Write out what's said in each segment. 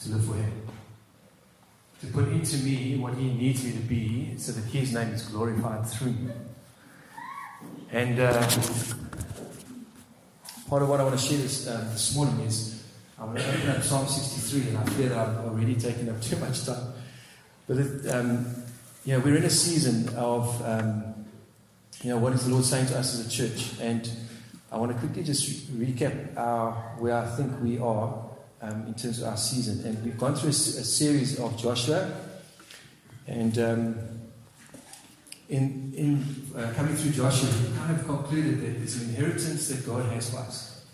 to live for Him. To put into me what He needs me to be so that His name is glorified through me. And uh, part of what I want to share this, uh, this morning is I want to open up Psalm 63, and I fear that I've already taken up too much time. But it, um, you know, we're in a season of, um, you know, what is the Lord saying to us as a church? And I want to quickly just recap our, where I think we are um, in terms of our season. And we've gone through a, a series of Joshua, and um, in, in uh, coming through Joshua, we kind of concluded that there's an inheritance that God has for us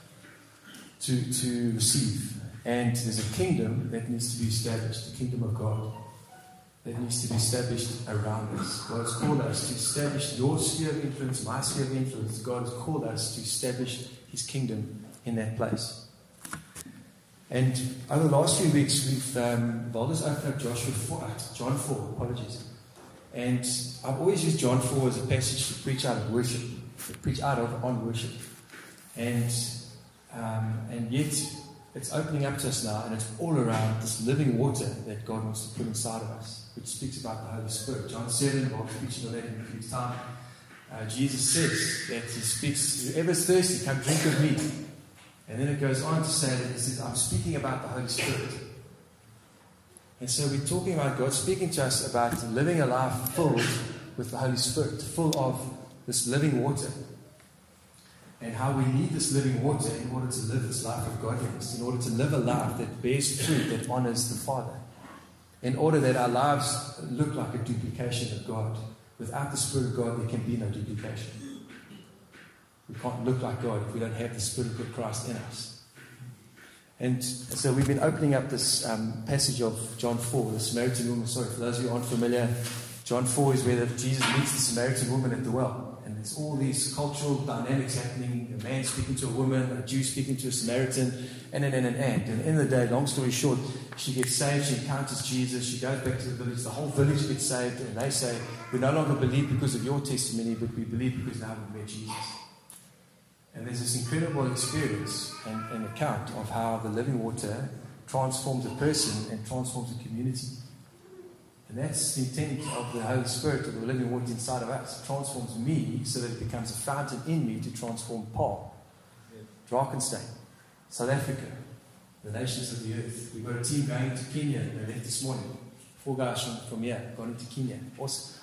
to, to receive. And there's a kingdom that needs to be established, the kingdom of God that needs to be established around us. God has called us to establish your sphere of influence, my sphere of influence. God has called us to establish His kingdom in that place. And over the last few weeks, we've um, Walder's opened up Joshua 4, uh, John 4, apologies. And I've always used John 4 as a passage to preach out of worship, preach out of on worship. And, um, and yet, it's opening up to us now, and it's all around this living water that God wants to put inside of us, which speaks about the Holy Spirit. John 7, I'll be preaching on that in a few time. Uh, Jesus says that He speaks, whoever's thirsty, come drink of me. And then it goes on to say that He says, I'm speaking about the Holy Spirit. And so we're talking about God speaking to us about living a life filled with the Holy Spirit, full of this living water. And how we need this living water in order to live this life of godliness, in order to live a life that bears fruit, that honors the Father. In order that our lives look like a duplication of God. Without the Spirit of God, there can be no duplication. We can't look like God if we don't have the Spirit of Christ in us. And so we've been opening up this um, passage of John 4, the Samaritan woman. Sorry, for those of you who aren't familiar, John 4 is where Jesus meets the Samaritan woman at the well. And there's all these cultural dynamics happening a man speaking to a woman, a Jew speaking to a Samaritan, and and and and. And, and in the day, long story short, she gets saved, she encounters Jesus, she goes back to the village, the whole village gets saved, and they say, We no longer believe because of your testimony, but we believe because now we've met Jesus. And there's this incredible experience and, and account of how the living water transforms a person and transforms a community. And that's the intent of the Holy Spirit, of the living water inside of us. It transforms me so that it becomes a fountain in me to transform Paarl, Drakenstein, South Africa, the nations of the earth. We've got a team going to Kenya. They left this morning. Four guys from, from here gone into Kenya. Awesome.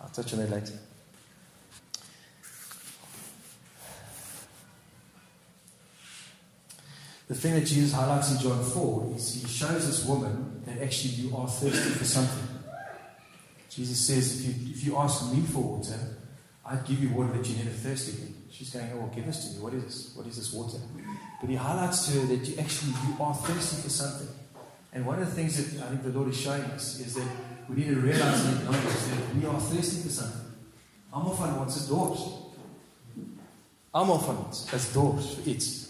I'll touch on that later. The thing that Jesus highlights in John 4 is he shows this woman that actually you are thirsty for something. Jesus says, if you, if you ask me for water, I'd give you water that you never thirst again. She's going, oh, well, give this to me. What is this? What is this water? But he highlights to her that you actually you are thirsty for something. And one of the things that I think the Lord is showing us is that we need to realize and acknowledge that we are thirsty for something. Almal van ons is dors. Almal van ons is dors vir iets.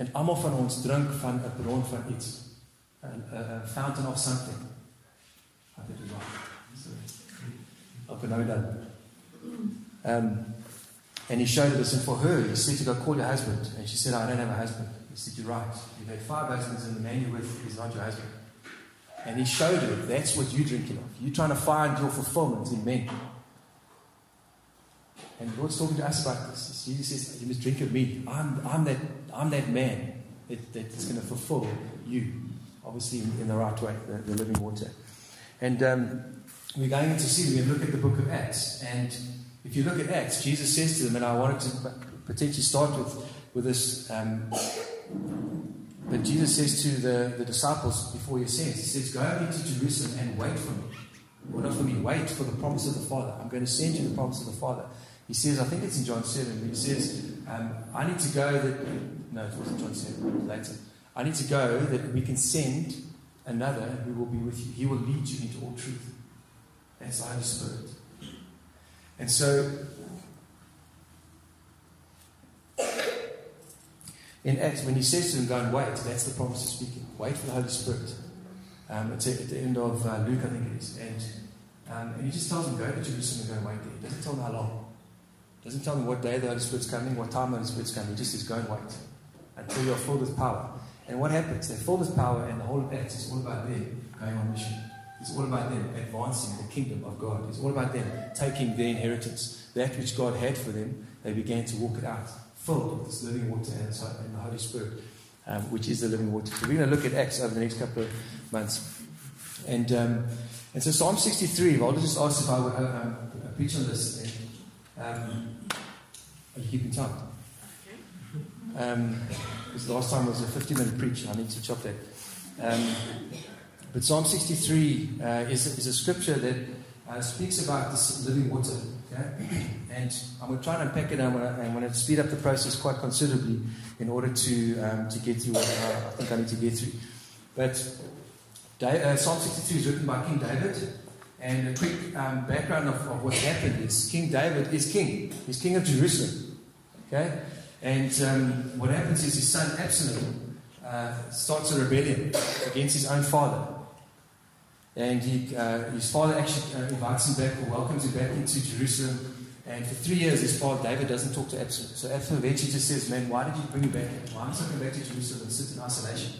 En almal van ons drink van 'n bron van iets. 'n 'n fountain of something. Wat dit is. Op 'n nou dan. Um and he showed us and for her he said to go call your husband and she said I don't have a husband. He said you're right. You've had five husbands and the man you're with is not your husband. And he showed her that's what you're drinking of. You're trying to find your fulfillment in men. And the Lord's talking to us about this. Jesus says, You must drink of me. I'm, I'm, that, I'm that man that, that's going to fulfill you, obviously, in, in the right way, the, the living water. And um, we're going into see, we're going to look at the book of Acts. And if you look at Acts, Jesus says to them, and I wanted to potentially start with, with this. Um, but Jesus says to the, the disciples before he ascends, He says, Go into Jerusalem and wait for me. Well, not for me, wait for the promise of the Father. I'm going to send you the promise of the Father. He says, I think it's in John 7, he says, um, I need to go that, no, it wasn't John 7, later. I need to go that we can send another who will be with you. He will lead you into all truth. That's the Holy Spirit. And so, in Acts, when he says to them, go and wait, that's the promise he's speaking. Wait for the Holy Spirit. Um, it's at the end of uh, Luke, I think it is. And, um, and he just tells them, go to Jerusalem and go and wait there. He doesn't tell them how long. Doesn't tell me what day the Holy Spirit's coming, what time the Holy Spirit's coming. He just says, go and wait until you're filled with power. And what happens? They're filled with power, and the whole of Acts is all about them going on mission. It's all about them advancing the kingdom of God. It's all about them taking their inheritance, that which God had for them. They began to walk it out, filled with this living water and the Holy Spirit, um, which is the living water. So we're going to look at Acts over the next couple of months. And, um, and so Psalm 63, I'll just ask if I would uh, um, preach on this. Um, are you keeping time? Um, because the last time was a 50 minute preach. and I need to chop that. Um, but Psalm 63 uh, is, is a scripture that uh, speaks about this living water. Okay? And I'm going to try and unpack it and I'm going to, speed up the process quite considerably in order to, um, to get through what uh, I think I need to get through. But uh, Psalm 63 is written by King David. And a quick um, background of, of what happened is King David is king. He's king of Jerusalem. Okay? And um, what happens is his son Absalom uh, starts a rebellion against his own father. And he, uh, his father actually uh, invites him back or welcomes him back into Jerusalem. And for three years, his father David doesn't talk to Absalom. So Absalom eventually just says, Man, why did you bring me back? Why am I coming back to Jerusalem and sit in isolation?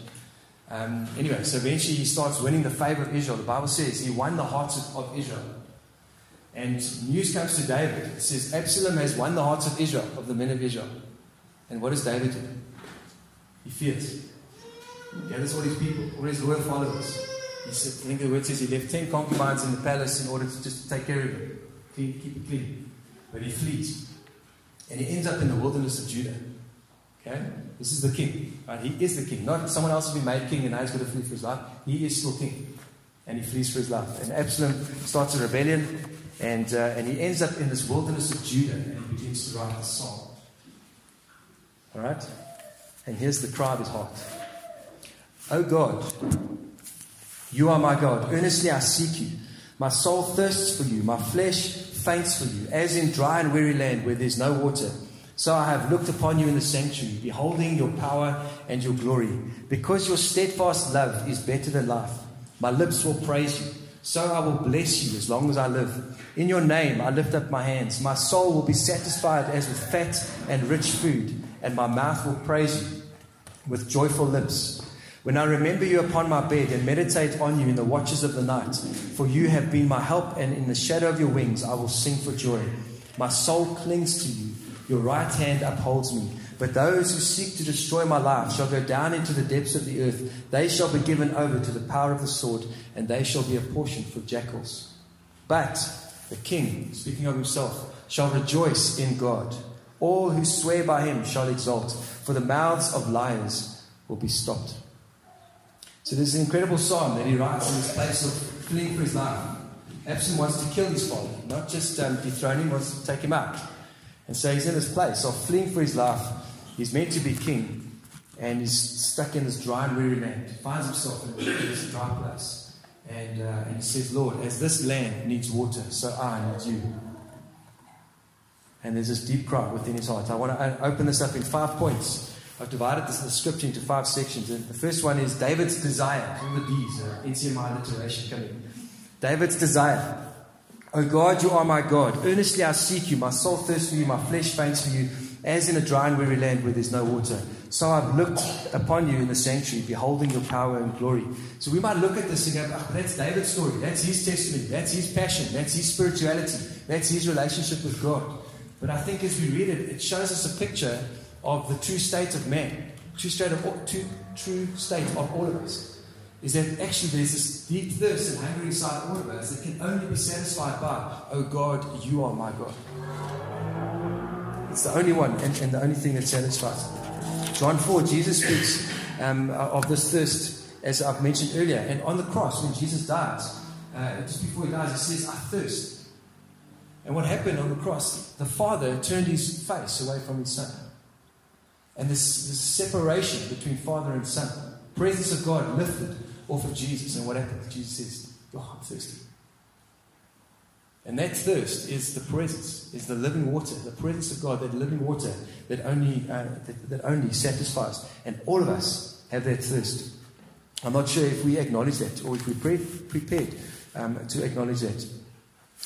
Um, anyway, so eventually he starts winning the favor of Israel. The Bible says he won the hearts of, of Israel. And news comes to David. It says Absalom has won the hearts of Israel, of the men of Israel. And what does David do? He fears. He gathers all his people, all his loyal followers. He said, I think the word says he left 10 concubines in the palace in order to just take care of them, keep it clean. But he flees. And he ends up in the wilderness of Judah. Okay? This is the king. Right? He is the king. Not someone else has been made king and now he's got to flee for his life. He is still king. And he flees for his life. And Absalom starts a rebellion. And, uh, and he ends up in this wilderness of Judah. And he begins to write the song. All right? And here's the cry of his heart Oh God, you are my God. Earnestly I seek you. My soul thirsts for you. My flesh faints for you, as in dry and weary land where there's no water. So I have looked upon you in the sanctuary, beholding your power and your glory. Because your steadfast love is better than life, my lips will praise you. So I will bless you as long as I live. In your name I lift up my hands. My soul will be satisfied as with fat and rich food, and my mouth will praise you with joyful lips. When I remember you upon my bed and meditate on you in the watches of the night, for you have been my help, and in the shadow of your wings I will sing for joy. My soul clings to you your right hand upholds me. But those who seek to destroy my life shall go down into the depths of the earth. They shall be given over to the power of the sword, and they shall be a portion for jackals. But the king, speaking of himself, shall rejoice in God. All who swear by him shall exult, for the mouths of liars will be stopped. So there's an incredible psalm that he writes in this place of fleeing for his life. Absalom wants to kill his father, not just um, dethrone him, wants to take him out. And so he's in this place of fleeing for his life. He's meant to be king, and he's stuck in this dry and weary land. He finds himself in this dry place. And, uh, and he says, Lord, as this land needs water, so I need you. And there's this deep cry within his heart. I want to open this up in five points. I've divided this, the scripture into five sections. And the first one is David's desire. All the D's, uh, NCMI alliteration coming. David's desire. O God, you are my God. Earnestly I seek you. My soul thirsts for you. My flesh faints for you, as in a dry and weary land where there's no water. So I've looked upon you in the sanctuary, beholding your power and glory. So we might look at this and go, oh, that's David's story. That's his testimony. That's his passion. That's his spirituality. That's his relationship with God. But I think as we read it, it shows us a picture of the true state of man, true state of true, true state of all of us is that actually there's this deep thirst and hunger inside all of us that can only be satisfied by, oh God, you are my God. It's the only one and, and the only thing that satisfies. John 4, Jesus speaks um, of this thirst, as I've mentioned earlier. And on the cross, when Jesus dies, uh, just before he dies, he says, I thirst. And what happened on the cross? The Father turned his face away from his Son. And this, this separation between Father and Son, presence of God lifted off of Jesus. And what happens? Jesus says, Oh, I'm thirsty. And that thirst is the presence, is the living water, the presence of God, that living water that only, uh, that, that only satisfies. And all of us have that thirst. I'm not sure if we acknowledge that or if we're prepared um, to acknowledge that.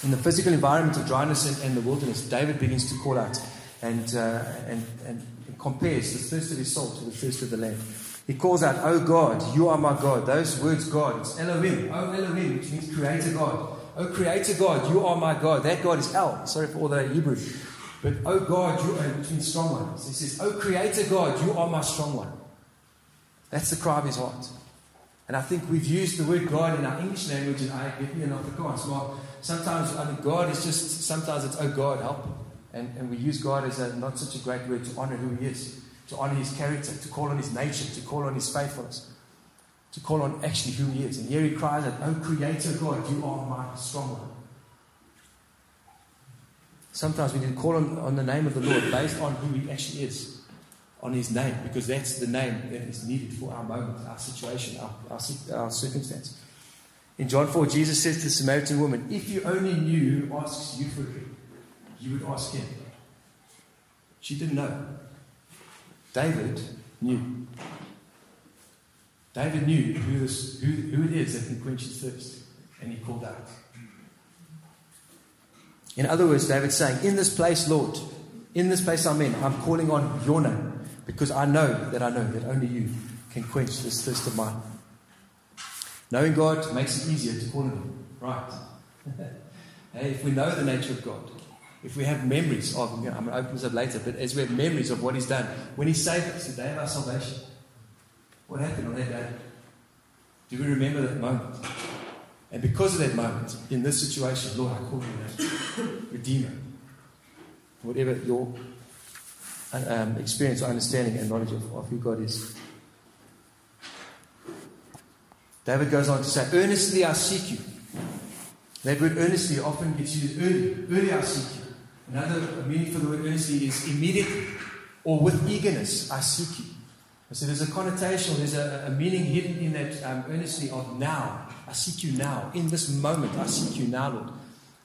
In the physical environment of dryness and, and the wilderness, David begins to call out and, uh, and, and compares the thirst of his soul to the thirst of the land. He calls out, Oh God, you are my God. Those words, God, it's Elohim. Oh Elohim, which means creator God. Oh creator God, you are my God. That God is El. Sorry for all the Hebrew. But oh God, you are, which means strong one. So he says, Oh creator God, you are my strong one. That's the cry of his heart. And I think we've used the word God in our English language and I get me an Afrikaans. Well, sometimes I mean God is just sometimes it's oh God, help. And, and we use God as a, not such a great word to honor who he is to honor his character, to call on his nature, to call on his faithfulness, to call on actually who he is. And here he cries out, Oh, Creator God, you are my strong one. Sometimes we need to call on, on the name of the Lord based on who he actually is, on his name, because that's the name that is needed for our moment, our situation, our, our, our circumstance. In John 4, Jesus says to the Samaritan woman, If you only knew who asks you for a drink, you would ask him. She didn't know. David knew. David knew who, this, who, who it is that can quench his thirst, and he called out. In other words, David's saying, In this place, Lord, in this place I'm in, I'm calling on your name because I know that I know that only you can quench this thirst of mine. Knowing God makes it easier to call on Him. Right. hey, if we know the nature of God, if we have memories of, you know, I'm going to open this up later, but as we have memories of what He's done, when He saved us, the day of our salvation, what happened on that day? Do we remember that moment? And because of that moment, in this situation, Lord, I call you that Redeemer. Whatever your um, experience understanding and knowledge of, of who God is. David goes on to say, Earnestly I seek you. That word earnestly often gets used early. Early I seek you. Another meaning for the word earnestly is immediately or with eagerness, I seek you. So there's a connotation, there's a, a meaning hidden in that um, earnestly of now. I seek you now. In this moment, I seek you now, Lord.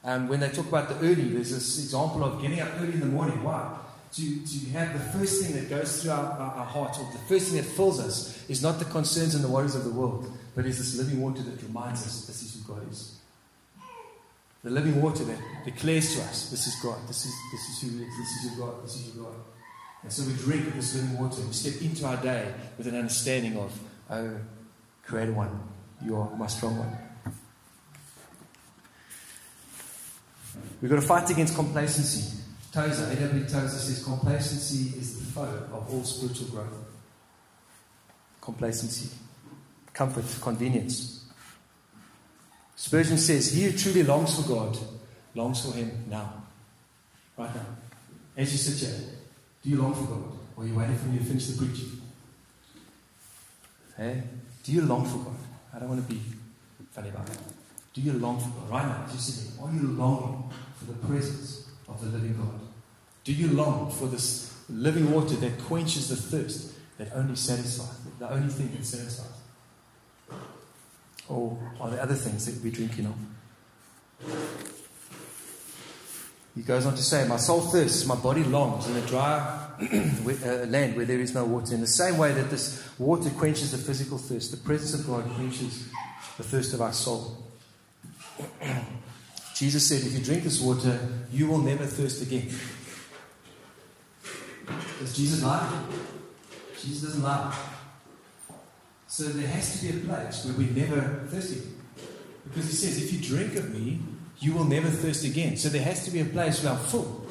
Um, when they talk about the early, there's this example of getting up early in the morning. Why? To, to have the first thing that goes through our, our, our heart, or the first thing that fills us, is not the concerns and the worries of the world, but is this living water that reminds us that this is who God is. The living water that declares to us, this is God, this is, this is who is, this is your God, this is your God. And so we drink of this living water. We step into our day with an understanding of, oh, Creator One, you are my strong one. We've got to fight against complacency. Tozer, A.W. Tozer says complacency is the foe of all spiritual growth. Complacency, comfort, convenience. Spurgeon says, He who truly longs for God longs for Him now. Right now. As you sit here, do you long for God? Or are you waiting for me to finish the preaching? Hey? Do you long for God? I don't want to be funny about that. Do you long for God? Right now, as you sit here, are you longing for the presence of the living God? Do you long for this living water that quenches the thirst that only satisfies, the only thing that satisfies? Or are there other things that we're drinking of? He goes on to say, My soul thirsts, my body longs in a dry uh, land where there is no water. In the same way that this water quenches the physical thirst, the presence of God quenches the thirst of our soul. Jesus said, If you drink this water, you will never thirst again. Does Jesus lie? Jesus doesn't lie. So there has to be a place where we're never thirsty. Because he says, if you drink of me, you will never thirst again. So there has to be a place where I'm full.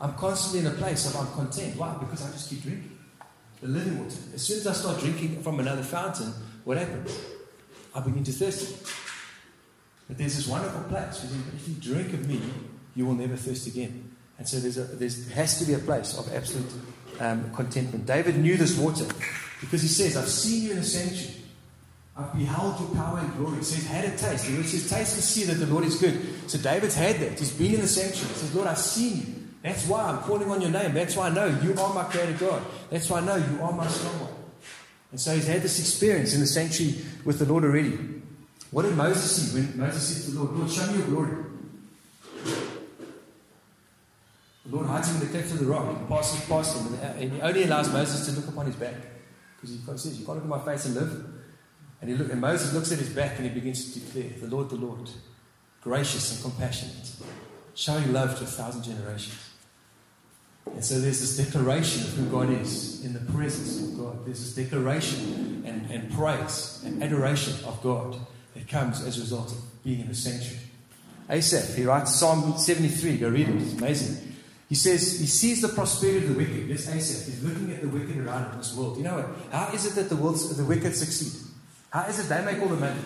I'm constantly in a place of I'm content. Why? Because I just keep drinking. The living water. As soon as I start drinking from another fountain, what happens? I begin to thirst. But there's this wonderful place. where If you drink of me, you will never thirst again. And so there's a, there's, there has to be a place of absolute um, contentment. David knew this water. Because he says, I've seen you in the sanctuary. I've beheld your power and glory. He says, had a taste. He says, taste and see that the Lord is good. So David's had that. He's been in the sanctuary. He says, Lord, I've seen you. That's why I'm calling on your name. That's why I know you are my creator God. That's why I know you are my strong one. And so he's had this experience in the sanctuary with the Lord already. What did Moses see when Moses said to the Lord, Lord, show me your glory? The Lord hides him in the cleft of the rock and passes past him. And he only allows Moses to look upon his back. Because he says, You can't look at my face and live. And, he look, and Moses looks at his back and he begins to declare, The Lord, the Lord, gracious and compassionate, showing love to a thousand generations. And so there's this declaration of who God is in the presence of God. There's this declaration and, and praise and adoration of God that comes as a result of being in the sanctuary. Asaph, he writes Psalm 73, go read it, it's amazing. He says he sees the prosperity of the wicked. This Asaph is looking at the wicked around in this world. You know what? How is it that the, the wicked succeed? How is it they make all the money?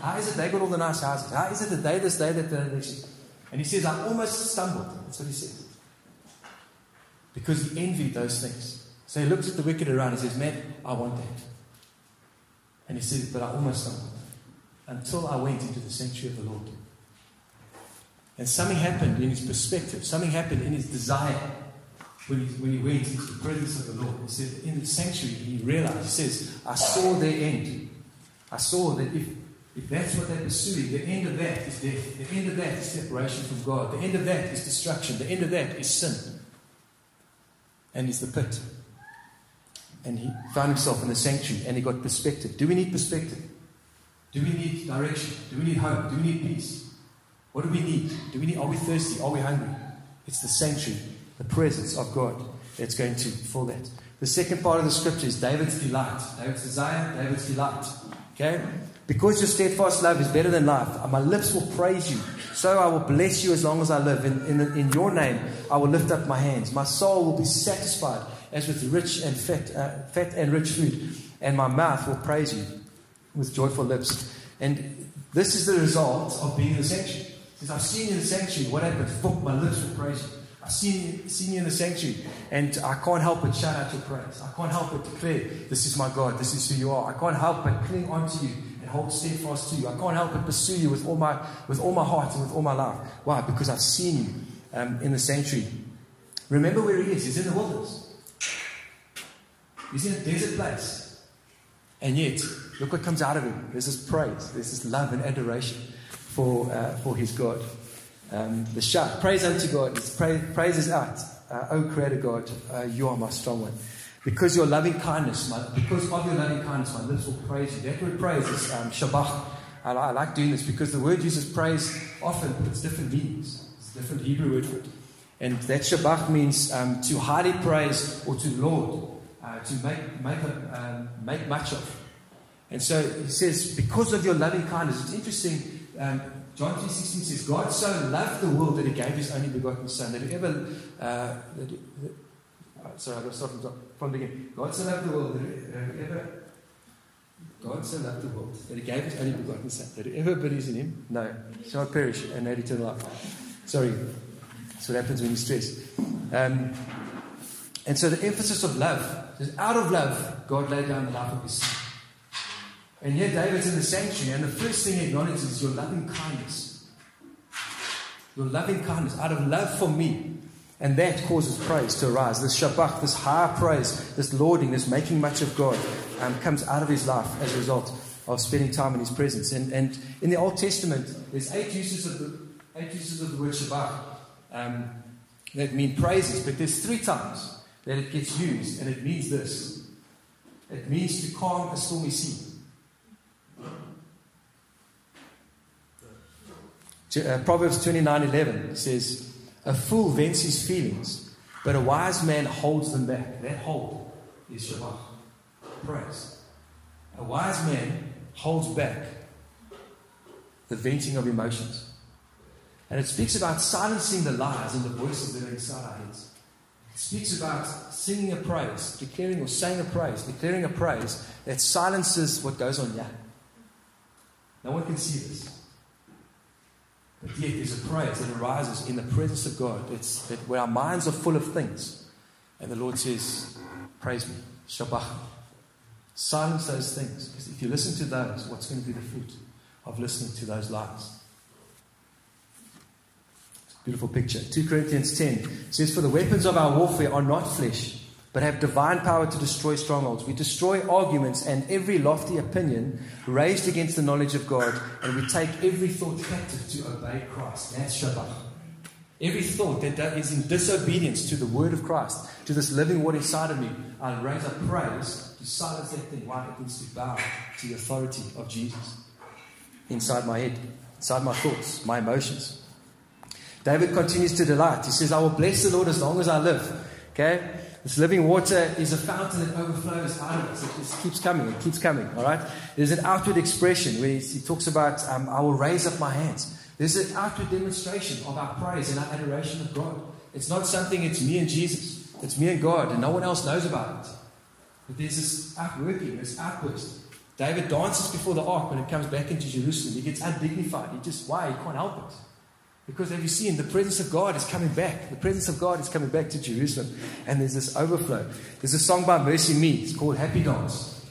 How is it they got all the nice houses? How is it that they this day that they And he says, I almost stumbled. That's what he says. Because he envied those things. So he looks at the wicked around and says, Man, I want that. And he says, But I almost stumbled. Until I went into the sanctuary of the Lord. And something happened in his perspective, something happened in his desire when he, when he went into the presence of the Lord. He said, In the sanctuary, he realized, he says, I saw their end. I saw that if, if that's what they're pursuing, the end of that is death. The end of that is separation from God. The end of that is destruction. The end of that is sin. And it's the pit. And he found himself in the sanctuary and he got perspective. Do we need perspective? Do we need direction? Do we need hope? Do we need peace? What do we need? Do we need? Are we thirsty? Are we hungry? It's the sanctuary, the presence of God that's going to fill that. The second part of the scripture is David's delight. David's desire, David's delight. Okay? Because your steadfast love is better than life, my lips will praise you. So I will bless you as long as I live. In, in, in your name, I will lift up my hands. My soul will be satisfied as with rich and fat, uh, fat and rich food, and my mouth will praise you with joyful lips. And this is the result of being in the sanctuary. Because I've seen you in the sanctuary. What happens? Fuck, my lips were praise you. I've seen you, seen you in the sanctuary, and I can't help but shout out your praise. I can't help but declare, This is my God, this is who you are. I can't help but cling onto you and hold steadfast to you. I can't help but pursue you with all my, with all my heart and with all my life. Why? Because I've seen you um, in the sanctuary. Remember where he is. He's in the wilderness, he's in a desert place. And yet, look what comes out of him. There's this praise, there's this love and adoration for, uh, for his God. Um, the shout, praise unto God, praise, praises out. Uh, oh, Creator God, uh, you are my strong one. Because your loving kindness, my, because of your loving kindness, my lips will praise you. That word praise is um, shabach. I, I, like doing this because the word uses praise often, but it's different meanings. It's a different Hebrew word for it. And that shabach means um, to highly praise or to laud, uh, to make, make, a, um, make much of. And so he says, because of your loving kindness, it's interesting um, John 3.16 says, God so loved the world that he gave his only begotten Son. That whoever, uh, that, that, uh, sorry, I've got to start from, from the beginning. God so loved the world that whoever, God so loved the world that he gave his only begotten Son. That whoever believes in him, no, shall perish and have eternal life. Sorry, that's what happens when you stress. Um, and so the emphasis of love is out of love, God laid down the life of his Son. And here David's in the sanctuary, and the first thing he acknowledges is your loving kindness. Your loving kindness, out of love for me. And that causes praise to arise. This shabach, this high praise, this lauding, this making much of God um, comes out of his life as a result of spending time in his presence. And, and in the Old Testament, there's eight uses of the, eight uses of the word shabach um, that mean praises, but there's three times that it gets used, and it means this it means to calm a stormy sea. Uh, Proverbs 29:11 says, "A fool vents his feelings, but a wise man holds them back." That hold is shabach, praise. A wise man holds back the venting of emotions. And it speaks about silencing the lies and the voices that are inside our heads. It speaks about singing a praise, declaring or saying a praise, declaring a praise that silences what goes on here. No one can see this. But yet there's a praise that arises in the presence of God. It's that where our minds are full of things. And the Lord says, Praise me. shabach. Silence those things. Because if you listen to those, what's going to be the fruit of listening to those lies? Beautiful picture. 2 Corinthians 10 says, For the weapons of our warfare are not flesh but have divine power to destroy strongholds. We destroy arguments and every lofty opinion raised against the knowledge of God, and we take every thought captive to obey Christ. That's shabach. Every thought that is in disobedience to the word of Christ, to this living word inside of me, I raise up praise to silence that thing. Why? It needs to bow to the authority of Jesus inside my head, inside my thoughts, my emotions. David continues to delight. He says, I will bless the Lord as long as I live. Okay? This living water is a fountain that overflows out of us. It just keeps coming. It keeps coming. All right? There's an outward expression where he, talks about, um, I will raise up my hands. There's an outward demonstration of our praise and our adoration of God. It's not something, it's me and Jesus. It's me and God, and no one else knows about it. But there's this outworking, this outburst. David dances before the ark when it comes back into Jerusalem. He gets undignified. He just, why? He can't help it. Because have you seen the presence of God is coming back? The presence of God is coming back to Jerusalem. And there's this overflow. There's a song by MercyMe. It's called Happy Dance.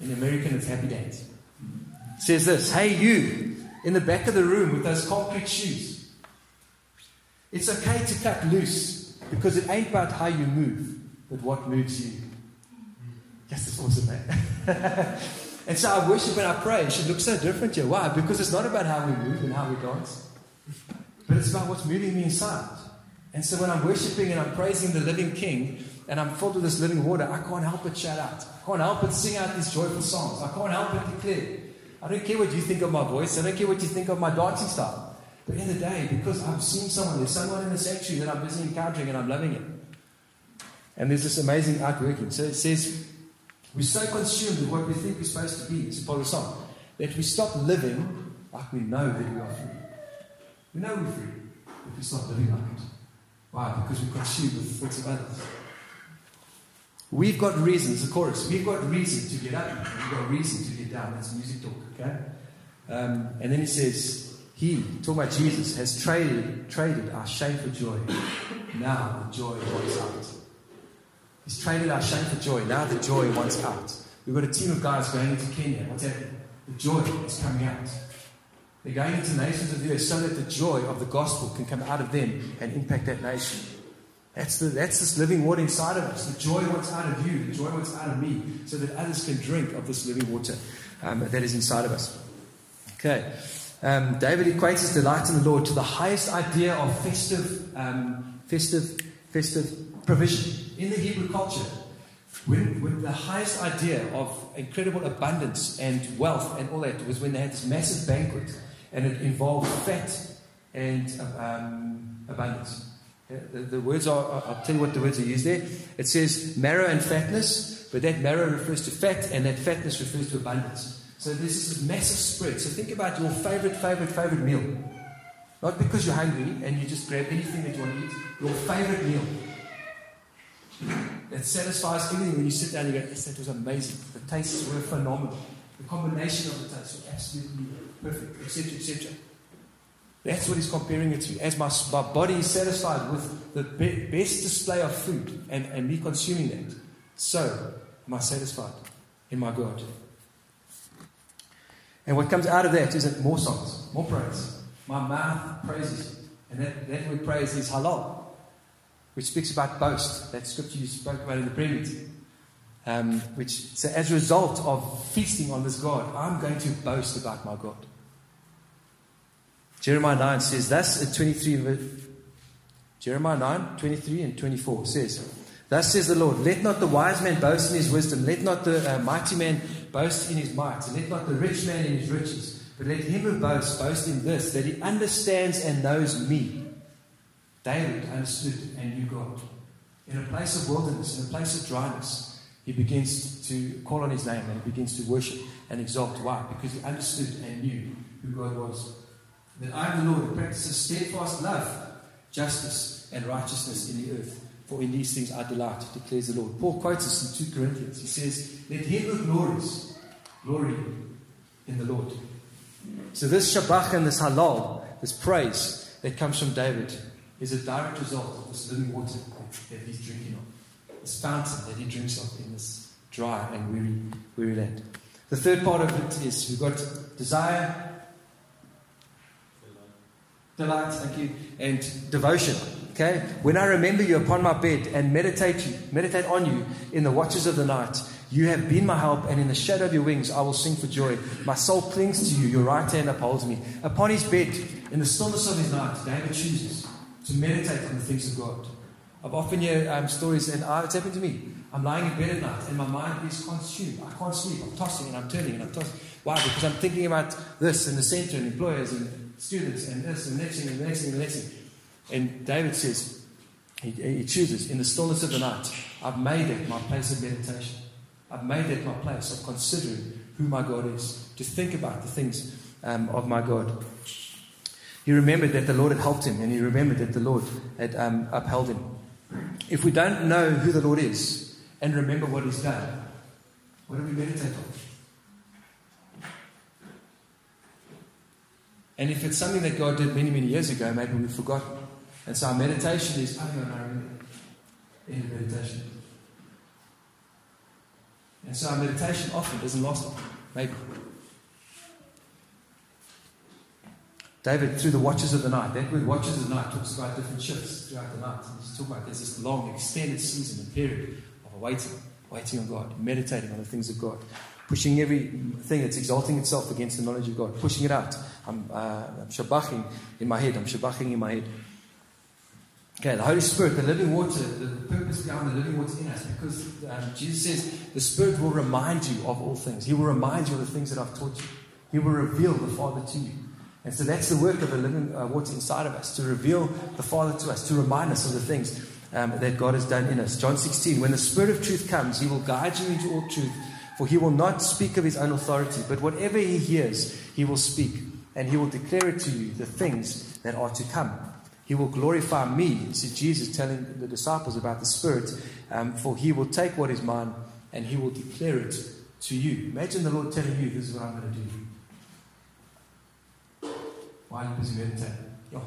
In American, it's Happy Dance. It says this Hey, you in the back of the room with those concrete shoes. It's okay to cut loose because it ain't about how you move, but what moves you. Yes, it's awesome, man. and so I worship and I pray. It should look so different here. Why? Because it's not about how we move and how we dance. But it's about what's moving me inside. And so when I'm worshiping and I'm praising the living King and I'm filled with this living water, I can't help but shout out. I can't help but sing out these joyful songs. I can't help but declare. I don't care what you think of my voice. I don't care what you think of my dancing style. But in the day, because I've seen someone, there's someone in the sanctuary that I'm busy encountering and I'm loving it. And there's this amazing outworking. So it says, we're so consumed with what we think we're supposed to be, it's a part of the song, that we stop living like we know that we are free. We know we're free, but we stop living like it. Why? Because we're consumed with the thoughts of others. We've got reasons, the chorus, we've got reason to get up, we've got reason to get down. That's music talk, okay? Um, and then he says, He, talking about Jesus, has traded, traded our shame for joy. Now the joy wants out. He's traded our shame for joy. Now the joy wants out. We've got a team of guys going into Kenya. What's happening? The joy is coming out. They're going into nations of the earth so that the joy of the gospel can come out of them and impact that nation. That's, the, that's this living water inside of us. The joy wants out of you, the joy wants out of me, so that others can drink of this living water um, that is inside of us. Okay. Um, David equates his delight in the Lord to the highest idea of festive, um, festive, festive provision in the Hebrew culture. When, when, the highest idea of incredible abundance and wealth and all that was when they had this massive banquet and it involves fat and um, abundance. The, the, words are, I'll tell you what the words are used there. It says marrow and fatness, but that marrow refers to fat, and that fatness refers to abundance. So this is a massive spread. So think about your favorite, favorite, favorite meal. Not because you're hungry and you just grab anything that you want to eat, your favorite meal. That satisfies everything when you sit down and you go, yes, that was amazing. The tastes were phenomenal. The combination of the tastes was absolutely perfect, etc., etc. That's what he's comparing it to. As my, my body is satisfied with the be, best display of food and, and me consuming that, so am I satisfied in my God. And what comes out of that is that more songs, more praise. My mouth praises. And that, that word praise is halal, which speaks about boast. That scripture you spoke about in the prayer. Um, which, so as a result of feasting on this God, I'm going to boast about my God. Jeremiah 9 says, Thus at 23, Jeremiah 9, 23 and 24 says, Thus says the Lord, let not the wise man boast in his wisdom, let not the uh, mighty man boast in his might, and let not the rich man in his riches, but let him who boasts boast in this, that he understands and knows me. David understood and knew God. In a place of wilderness, in a place of dryness, he begins to call on his name and he begins to worship and exalt. Why? Because he understood and knew who God was that I am the Lord who practices steadfast love, justice, and righteousness in the earth. For in these things I delight, declares the Lord. Paul quotes us in 2 Corinthians. He says, Let him who glories, glory in the Lord. So this shabach and this halal, this praise that comes from David, is a direct result of this living water that he's drinking of. This fountain that he drinks of in this dry and weary, weary land. The third part of it is we've got desire, delight, thank you, and devotion. Okay? When I remember you upon my bed and meditate you, meditate on you in the watches of the night, you have been my help, and in the shadow of your wings I will sing for joy. My soul clings to you, your right hand upholds me. Upon his bed, in the stillness of his night, David chooses to meditate on the things of God. I've often heard um, stories, and it's happened to me. I'm lying in bed at night, and my mind is consumed. I can't sleep. I'm tossing and I'm turning and I'm tossing. Why? Because I'm thinking about this and the center and employers and students and this and the next thing and the next thing and the next thing. And David says, He, he chooses in the stillness of the night. I've made it my place of meditation. I've made it my place of considering who my God is, to think about the things um, of my God. He remembered that the Lord had helped him, and he remembered that the Lord had um, upheld him. If we don't know who the Lord is and remember what he's done, what do we meditate on? And if it's something that God did many, many years ago, maybe we've forgotten. And so our meditation is, oh, no, no, in meditation. And so our meditation often doesn't last. Maybe. David, through the watches of the night, that word watches of the night talks about different shifts throughout the night. And he's talking about there's this long, extended season and period of waiting, waiting on God, meditating on the things of God, pushing everything that's exalting itself against the knowledge of God, pushing it out. I'm, uh, I'm in my head, I'm shabbaching in my head. Okay, the Holy Spirit, the living water, the purpose behind the living water in us, because um, Jesus says the Spirit will remind you of all things. He will remind you of the things that I've taught you. He will reveal the Father to you. And so that's the work of the living uh, water inside of us, to reveal the Father to us, to remind us of the things um, that God has done in us. John 16, when the Spirit of truth comes, He will guide you into all truth, for He will not speak of His own authority, but whatever He hears, He will speak, and He will declare it to you, the things that are to come. He will glorify me, said Jesus telling the disciples about the Spirit, um, for He will take what is mine and He will declare it to you. Imagine the Lord telling you, This is what I'm going to do. Why are you busy meditating? Oh,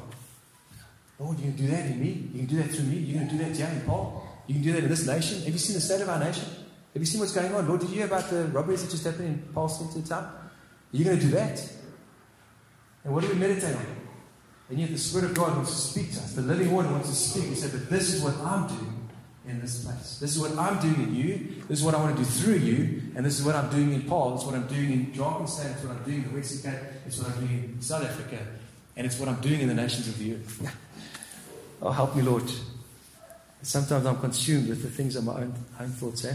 Lord, you can do that in me. You can do that through me. You can do that here in Paarl. You can do that in this nation. Have you seen the state of our nation? Have you seen what's going on? Lord, did you hear about the robberies that just happened in Paarl's center town? Are you going to do that? And what do we meditate on? And yet the Spirit of God wants to speak to us. The living water wants to speak. He said, But this is what I'm doing in this place. This is what I'm doing in you. This is what I want to do through you. And this is what I'm doing in Paarl. It's what I'm doing in Drakenstein. It's what I'm doing in Western Cape. It's what I'm doing in South Africa. And it's what I'm doing in the nations of the earth. oh, help me, Lord. Sometimes I'm consumed with the things of my own, own thoughts. Eh?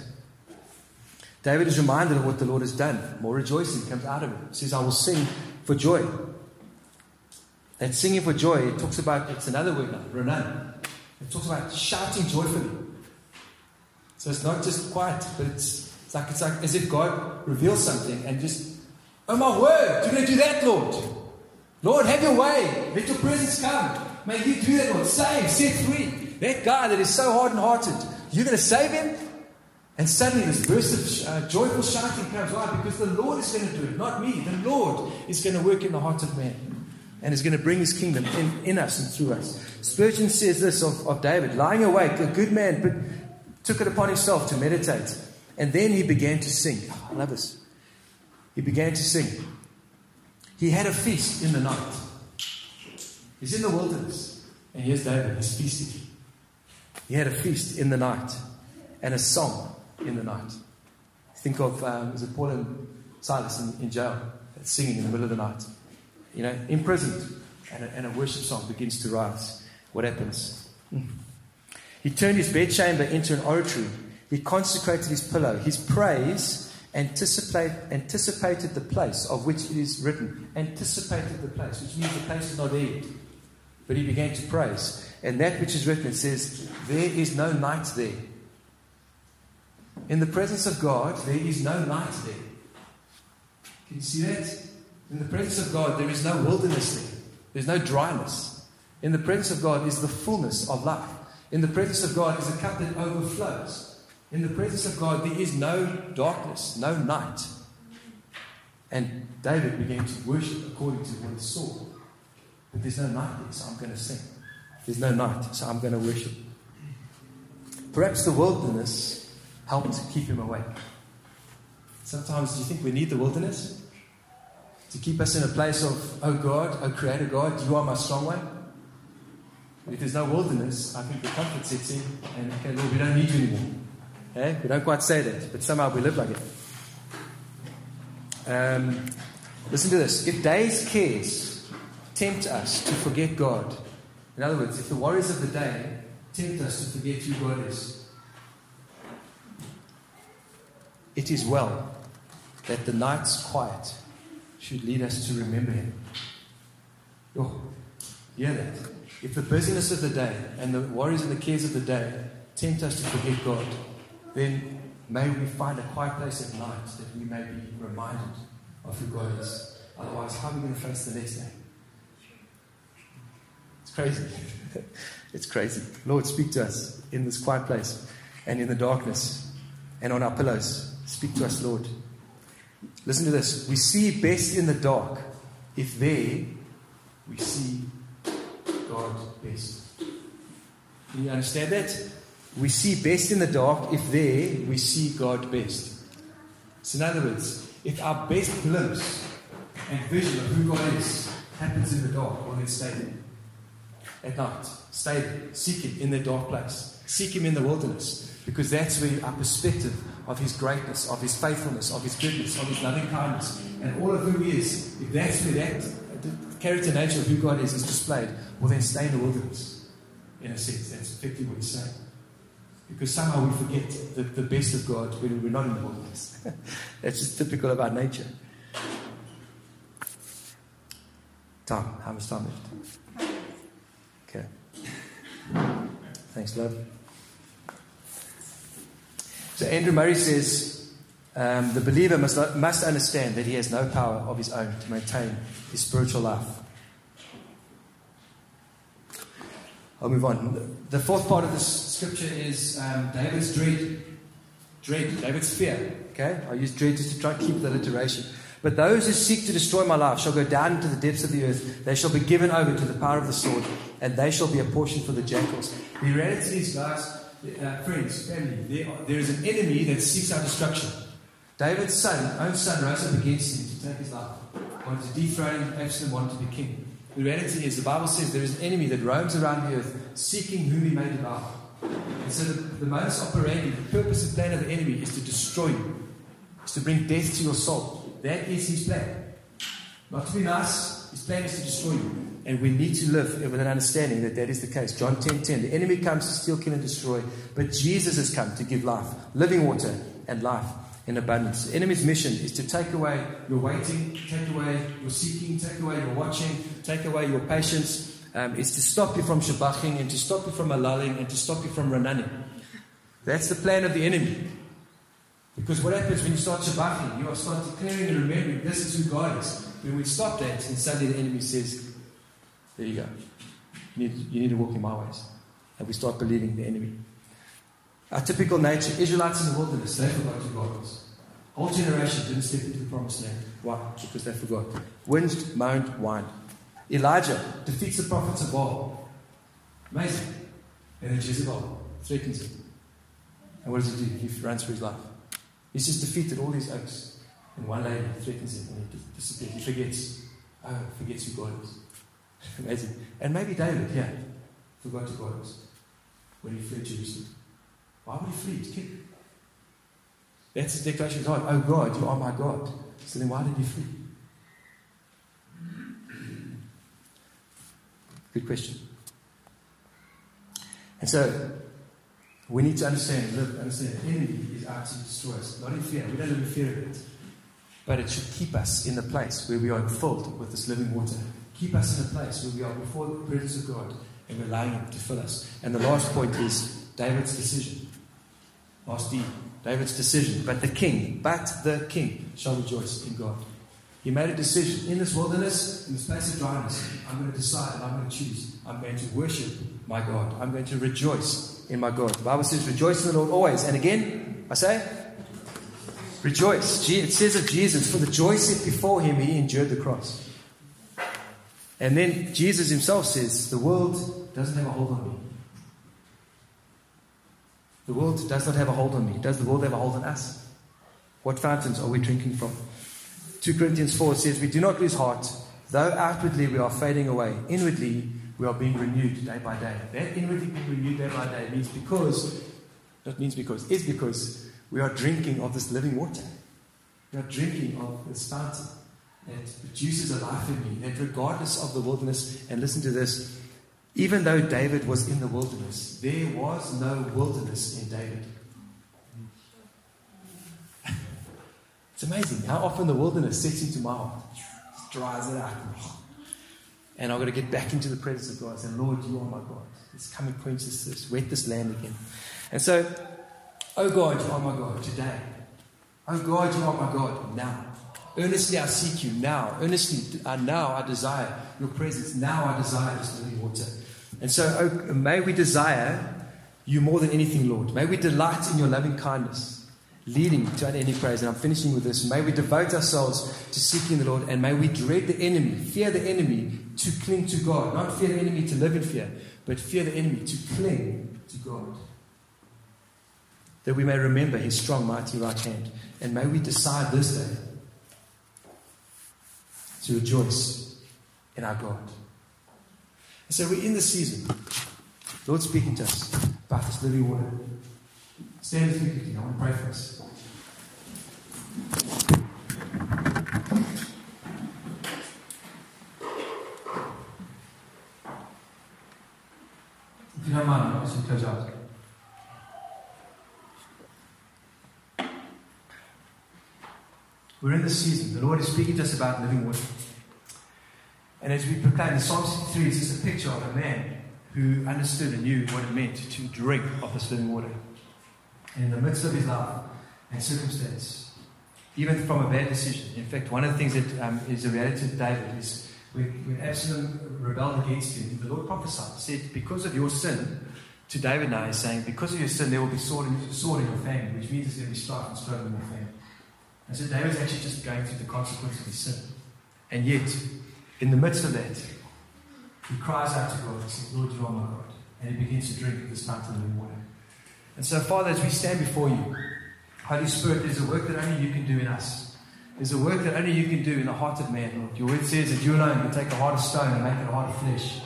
David is reminded of what the Lord has done. More rejoicing comes out of it. He says, I will sing for joy. That singing for joy, it talks about, it's another word now, renan. It talks about shouting joyfully. So it's not just quiet, but it's, it's, like, it's like as if God reveals something and just, oh my word, you're to do that, Lord. Lord, have your way. Let your presence come. May you do that, Lord. Save, set free. That guy that is so hard and hardened hearted, you're going to save him? And suddenly this burst of uh, joyful shouting comes. Why? Because the Lord is going to do it, not me. The Lord is going to work in the heart of man and is going to bring his kingdom in, in us and through us. Spurgeon says this of, of David lying awake, a good man, but took it upon himself to meditate. And then he began to sing. I love this. He began to sing. He had a feast in the night. He's in the wilderness. And here's David, he's feasting. He had a feast in the night and a song in the night. Think of, um, it Paul and Silas in, in jail, singing in the middle of the night? You know, imprisoned. And a, and a worship song begins to rise. What happens? He turned his bedchamber into an oratory. He consecrated his pillow. His praise anticipate, anticipated the place of which it is written. Anticipated the place, which means the place is not there yet. But he began to praise. And that which is written, it says, There is no night there. In the presence of God, there is no night there. Can you see that? In the presence of God, there is no wilderness there. There's no dryness. In the presence of God is the fullness of life. In the presence of God is a cup that overflows. In the presence of God, there is no darkness, no night. And David began to worship according to what he saw. But there's no night there, so I'm going to sing. There's no night, so I'm going to worship. Perhaps the wilderness helped to keep him awake. Sometimes, do you think we need the wilderness? To keep us in a place of, oh God, oh Creator God, you are my strong one. If there's no wilderness, I think the comfort sets in, and okay, Lord, we don't need you anymore. Okay? We don't quite say that, but somehow we live like it. Um, listen to this. If day's cares tempt us to forget God, in other words, if the worries of the day tempt us to forget who God is, it is well that the night's quiet should lead us to remember Him. Oh, hear that? If the busyness of the day and the worries and the cares of the day tempt us to forget God, then may we find a quiet place at night that we may be reminded of who God is. Otherwise, how are we going to face the next day? It's crazy. it's crazy. Lord, speak to us in this quiet place and in the darkness and on our pillows. Speak to us, Lord. Listen to this. We see best in the dark if there we see God best. Can you understand that? We see best in the dark if there we see God best. So, in other words, if our best glimpse and vision of who God is happens in the dark, well, then stay there. At night, stay there. Seek Him in the dark place. Seek Him in the wilderness because that's where our perspective of His greatness, of His faithfulness, of His goodness, of His loving kindness, and all of who He is, if that's where that character nature of who God is is displayed, well, then stay in the wilderness. In a sense, that's effectively what He's saying. Because somehow we forget the, the best of God when we're not in the wilderness. that's just typical of our nature. Time. How much time left? Okay. Thanks, love. So Andrew Murray says um, the believer must, must understand that he has no power of his own to maintain his spiritual life. I'll move on. The fourth part of this scripture is um, David's dread. Dread, David's fear. Okay? I use dread just to try and keep the alliteration. But those who seek to destroy my life shall go down into the depths of the earth. They shall be given over to the power of the sword, and they shall be a portion for the jackals. The reality is, guys, uh, friends, family, there, are, there is an enemy that seeks our destruction. David's son, own son, rose up against him to take his life. Wanted to dethrone him, Absalom wanted to be king. The reality is, the Bible says there is an enemy that roams around the earth seeking whom he may devour. And so the, the modus operandi, the purpose and plan of the enemy is to destroy you, is to bring death to your soul. That is his plan. Not to be nice, his plan is to destroy you. And we need to live with an understanding that that is the case. John 10 10. The enemy comes to steal, kill, and destroy, but Jesus has come to give life, living water, and life in abundance. The enemy's mission is to take away your waiting, take away your seeking, take away your watching, take away your patience. Um, is to stop you from shabaching and to stop you from alalling and to stop you from ranani. That's the plan of the enemy. Because what happens when you start shabaching? You start declaring and remembering this is who God is. When we stop that, and suddenly the enemy says, There you go. You need, you need to walk in my ways. And we start believing the enemy. Our typical nature, Israelites in the wilderness, they forgot who God. Whole generation didn't step into the promised land. Why? Because they forgot. Winced, moaned, whined. Elijah defeats the prophets of Baal. Amazing. And then Jezebel threatens him. And what does he do? He runs for his life. He's just defeated all these oaks. And one lady threatens him and he disappears. He forgets. Oh, forgets who God is. Amazing. And maybe David, yeah, forgot who God was when he fled Jerusalem. Why would he flee? He's king. That's his declaration of God. Oh God, you are my God. So then why did he flee? Good question. And so we need to understand, live, understand the enemy is out to destroy us. Not in fear. We don't live in fear of it. But it should keep us in the place where we are filled with this living water. Keep us in a place where we are before the presence of God and we're allowing Him to fill us. And the last point is David's decision. Last D. David's decision. But the king, but the king shall rejoice in God. He made a decision. In this wilderness, in this place of dryness, I'm going to decide, I'm going to choose. I'm going to worship my God. I'm going to rejoice in my God. The Bible says, rejoice in the Lord always. And again, I say, rejoice. It says of Jesus, for the joy set before him, he endured the cross. And then Jesus himself says, the world doesn't have a hold on me. The world does not have a hold on me. Does the world have a hold on us? What fountains are we drinking from? 2 Corinthians 4 says, We do not lose heart, though outwardly we are fading away. Inwardly we are being renewed day by day. That inwardly being renewed day by day means because, that means because, is because we are drinking of this living water. We are drinking of this fountain that produces a life in me, that regardless of the wilderness, and listen to this, even though David was in the wilderness, there was no wilderness in David. It's amazing how often the wilderness sets into my heart, dries it out. And I've got to get back into the presence of God and say, Lord, you are my God. Let's come and quench this, wet this land again. And so, oh God, you are my God today. Oh God, you are my God now. Earnestly I seek you now. Earnestly uh, now I desire your presence. Now I desire this living water. And so oh, may we desire you more than anything, Lord. May we delight in your loving kindness, leading to unending praise. And I'm finishing with this. May we devote ourselves to seeking the Lord, and may we dread the enemy, fear the enemy to cling to God. Not fear the enemy to live in fear, but fear the enemy to cling to God. That we may remember his strong, mighty right hand. And may we decide this day to rejoice in our God. And so we're in the season. Lord speaking to us about this living water. Stand with me quickly. I want to pray for us. If you don't mind, I'll just close out. We're in the season. The Lord is speaking to us about living water. And as we proclaim, the Psalm 63 is just a picture of a man who understood and knew what it meant to drink of this living water. And in the midst of his life and circumstance, even from a bad decision. In fact, one of the things that um, is a reality of David is when, when Absalom rebelled against him, the Lord prophesied, said, Because of your sin, to David now, he's saying, Because of your sin, there will be sword in, sword in your family, which means there's going to be strife and struggle in your family. And so David's actually just going through the consequences of his sin. And yet, in the midst of that, he cries out to God and says, Lord, you are my God. And he begins to drink this fountain of water. And so, Father, as we stand before you, Holy Spirit, there's a work that only you can do in us. There's a work that only you can do in the heart of man, Lord. Your word says that you alone can take a heart of stone and make it a heart of flesh.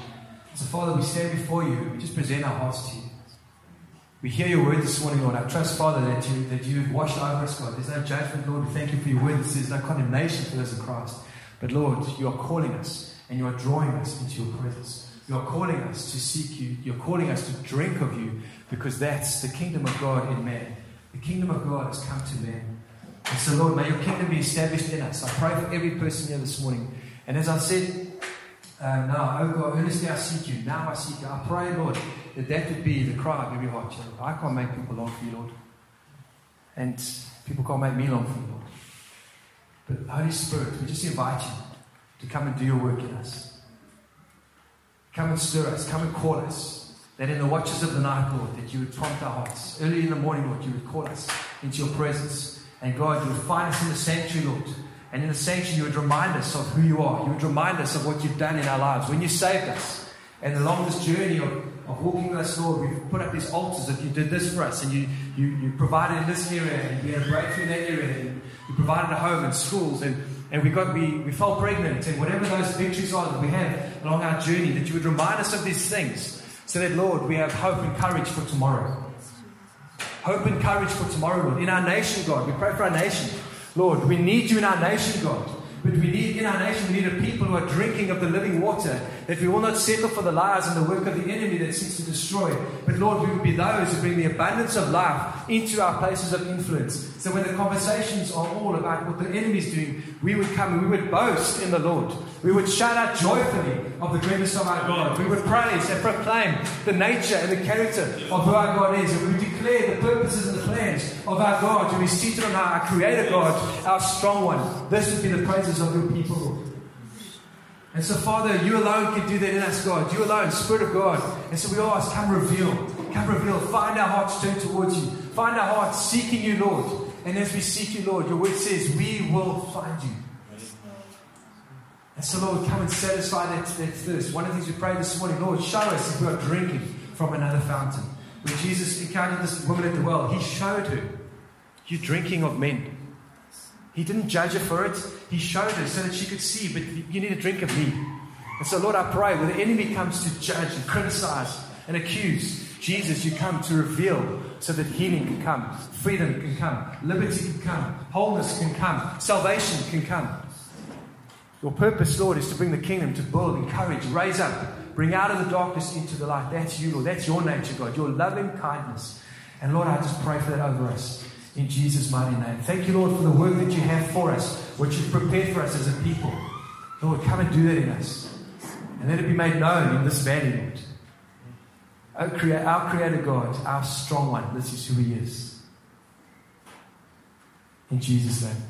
So, Father, we stand before you. We just present our hearts to you. We hear your word this morning, Lord. I trust, Father, that you that you've washed over us, God. There's no judgment, Lord. We thank you for your word. There's no condemnation for those in Christ. But Lord, you are calling us and you are drawing us into your presence. You are calling us to seek you. You're calling us to drink of you because that's the kingdom of God in man. The kingdom of God has come to man. And so, Lord, may your kingdom be established in us. I pray for every person here this morning. And as I said, uh, now, oh God, earnestly I seek you. Now I seek you. I pray, Lord, that that would be the cry of every heart. I can't make people long for you, Lord. And people can't make me long for you, Lord. But Holy Spirit, we just invite you to come and do your work in us. Come and stir us. Come and call us. That in the watches of the night, Lord, that you would prompt our hearts. Early in the morning, Lord, you would call us into your presence. And God, you would find us in the sanctuary, Lord. And in the sanctuary, you would remind us of who you are. You would remind us of what you've done in our lives. When you saved us. And along this journey of, of walking with us, Lord, we've put up these altars that you did this for us. And you, you, you provided this area. And we had a breakthrough in that area. And you provided a home and schools. And and we got we, we fell pregnant and whatever those victories are that we have along our journey, that you would remind us of these things so that Lord, we have hope and courage for tomorrow. Hope and courage for tomorrow, Lord. In our nation, God, we pray for our nation. Lord, we need you in our nation, God. But we need in our nation, we need a people who are drinking of the living water, that we will not settle for the lies and the work of the enemy that seeks to destroy. But Lord, we will be those who bring the abundance of life into our places of influence. So when the conversations are all about what the enemy is doing, we would come and we would boast in the Lord. We would shout out joyfully of the greatness of our God. We would praise and proclaim the nature and the character of who our God is. And we would declare the purposes and the plans of our God, who is seated on our, our Creator God, our strong one. This would be the praises of your people, Lord. And so, Father, you alone can do that in us, God. You alone, Spirit of God. And so we ask, come reveal. Come reveal. Find our hearts turned towards you. Find our hearts seeking you, Lord. And as we seek you, Lord, your word says, we will find you. And so, Lord, come and satisfy that, that thirst. One of the things we prayed this morning, Lord, show us if we are drinking from another fountain. When Jesus encountered this woman at the well, he showed her, You're drinking of men. He didn't judge her for it. He showed her so that she could see, but you need a drink of me. And so, Lord, I pray when the enemy comes to judge and criticize and accuse, Jesus, you come to reveal so that healing can come, freedom can come, liberty can come, wholeness can come, salvation can come. Your purpose, Lord, is to bring the kingdom, to build, encourage, raise up, bring out of the darkness into the light. That's you, Lord. That's your nature, God, your loving kindness. And Lord, I just pray for that over us in Jesus' mighty name. Thank you, Lord, for the work that you have for us, what you've prepared for us as a people. Lord, come and do that in us. And let it be made known in this valley, Lord. Our, our Creator God, our strong one, this is who He is. In Jesus' name.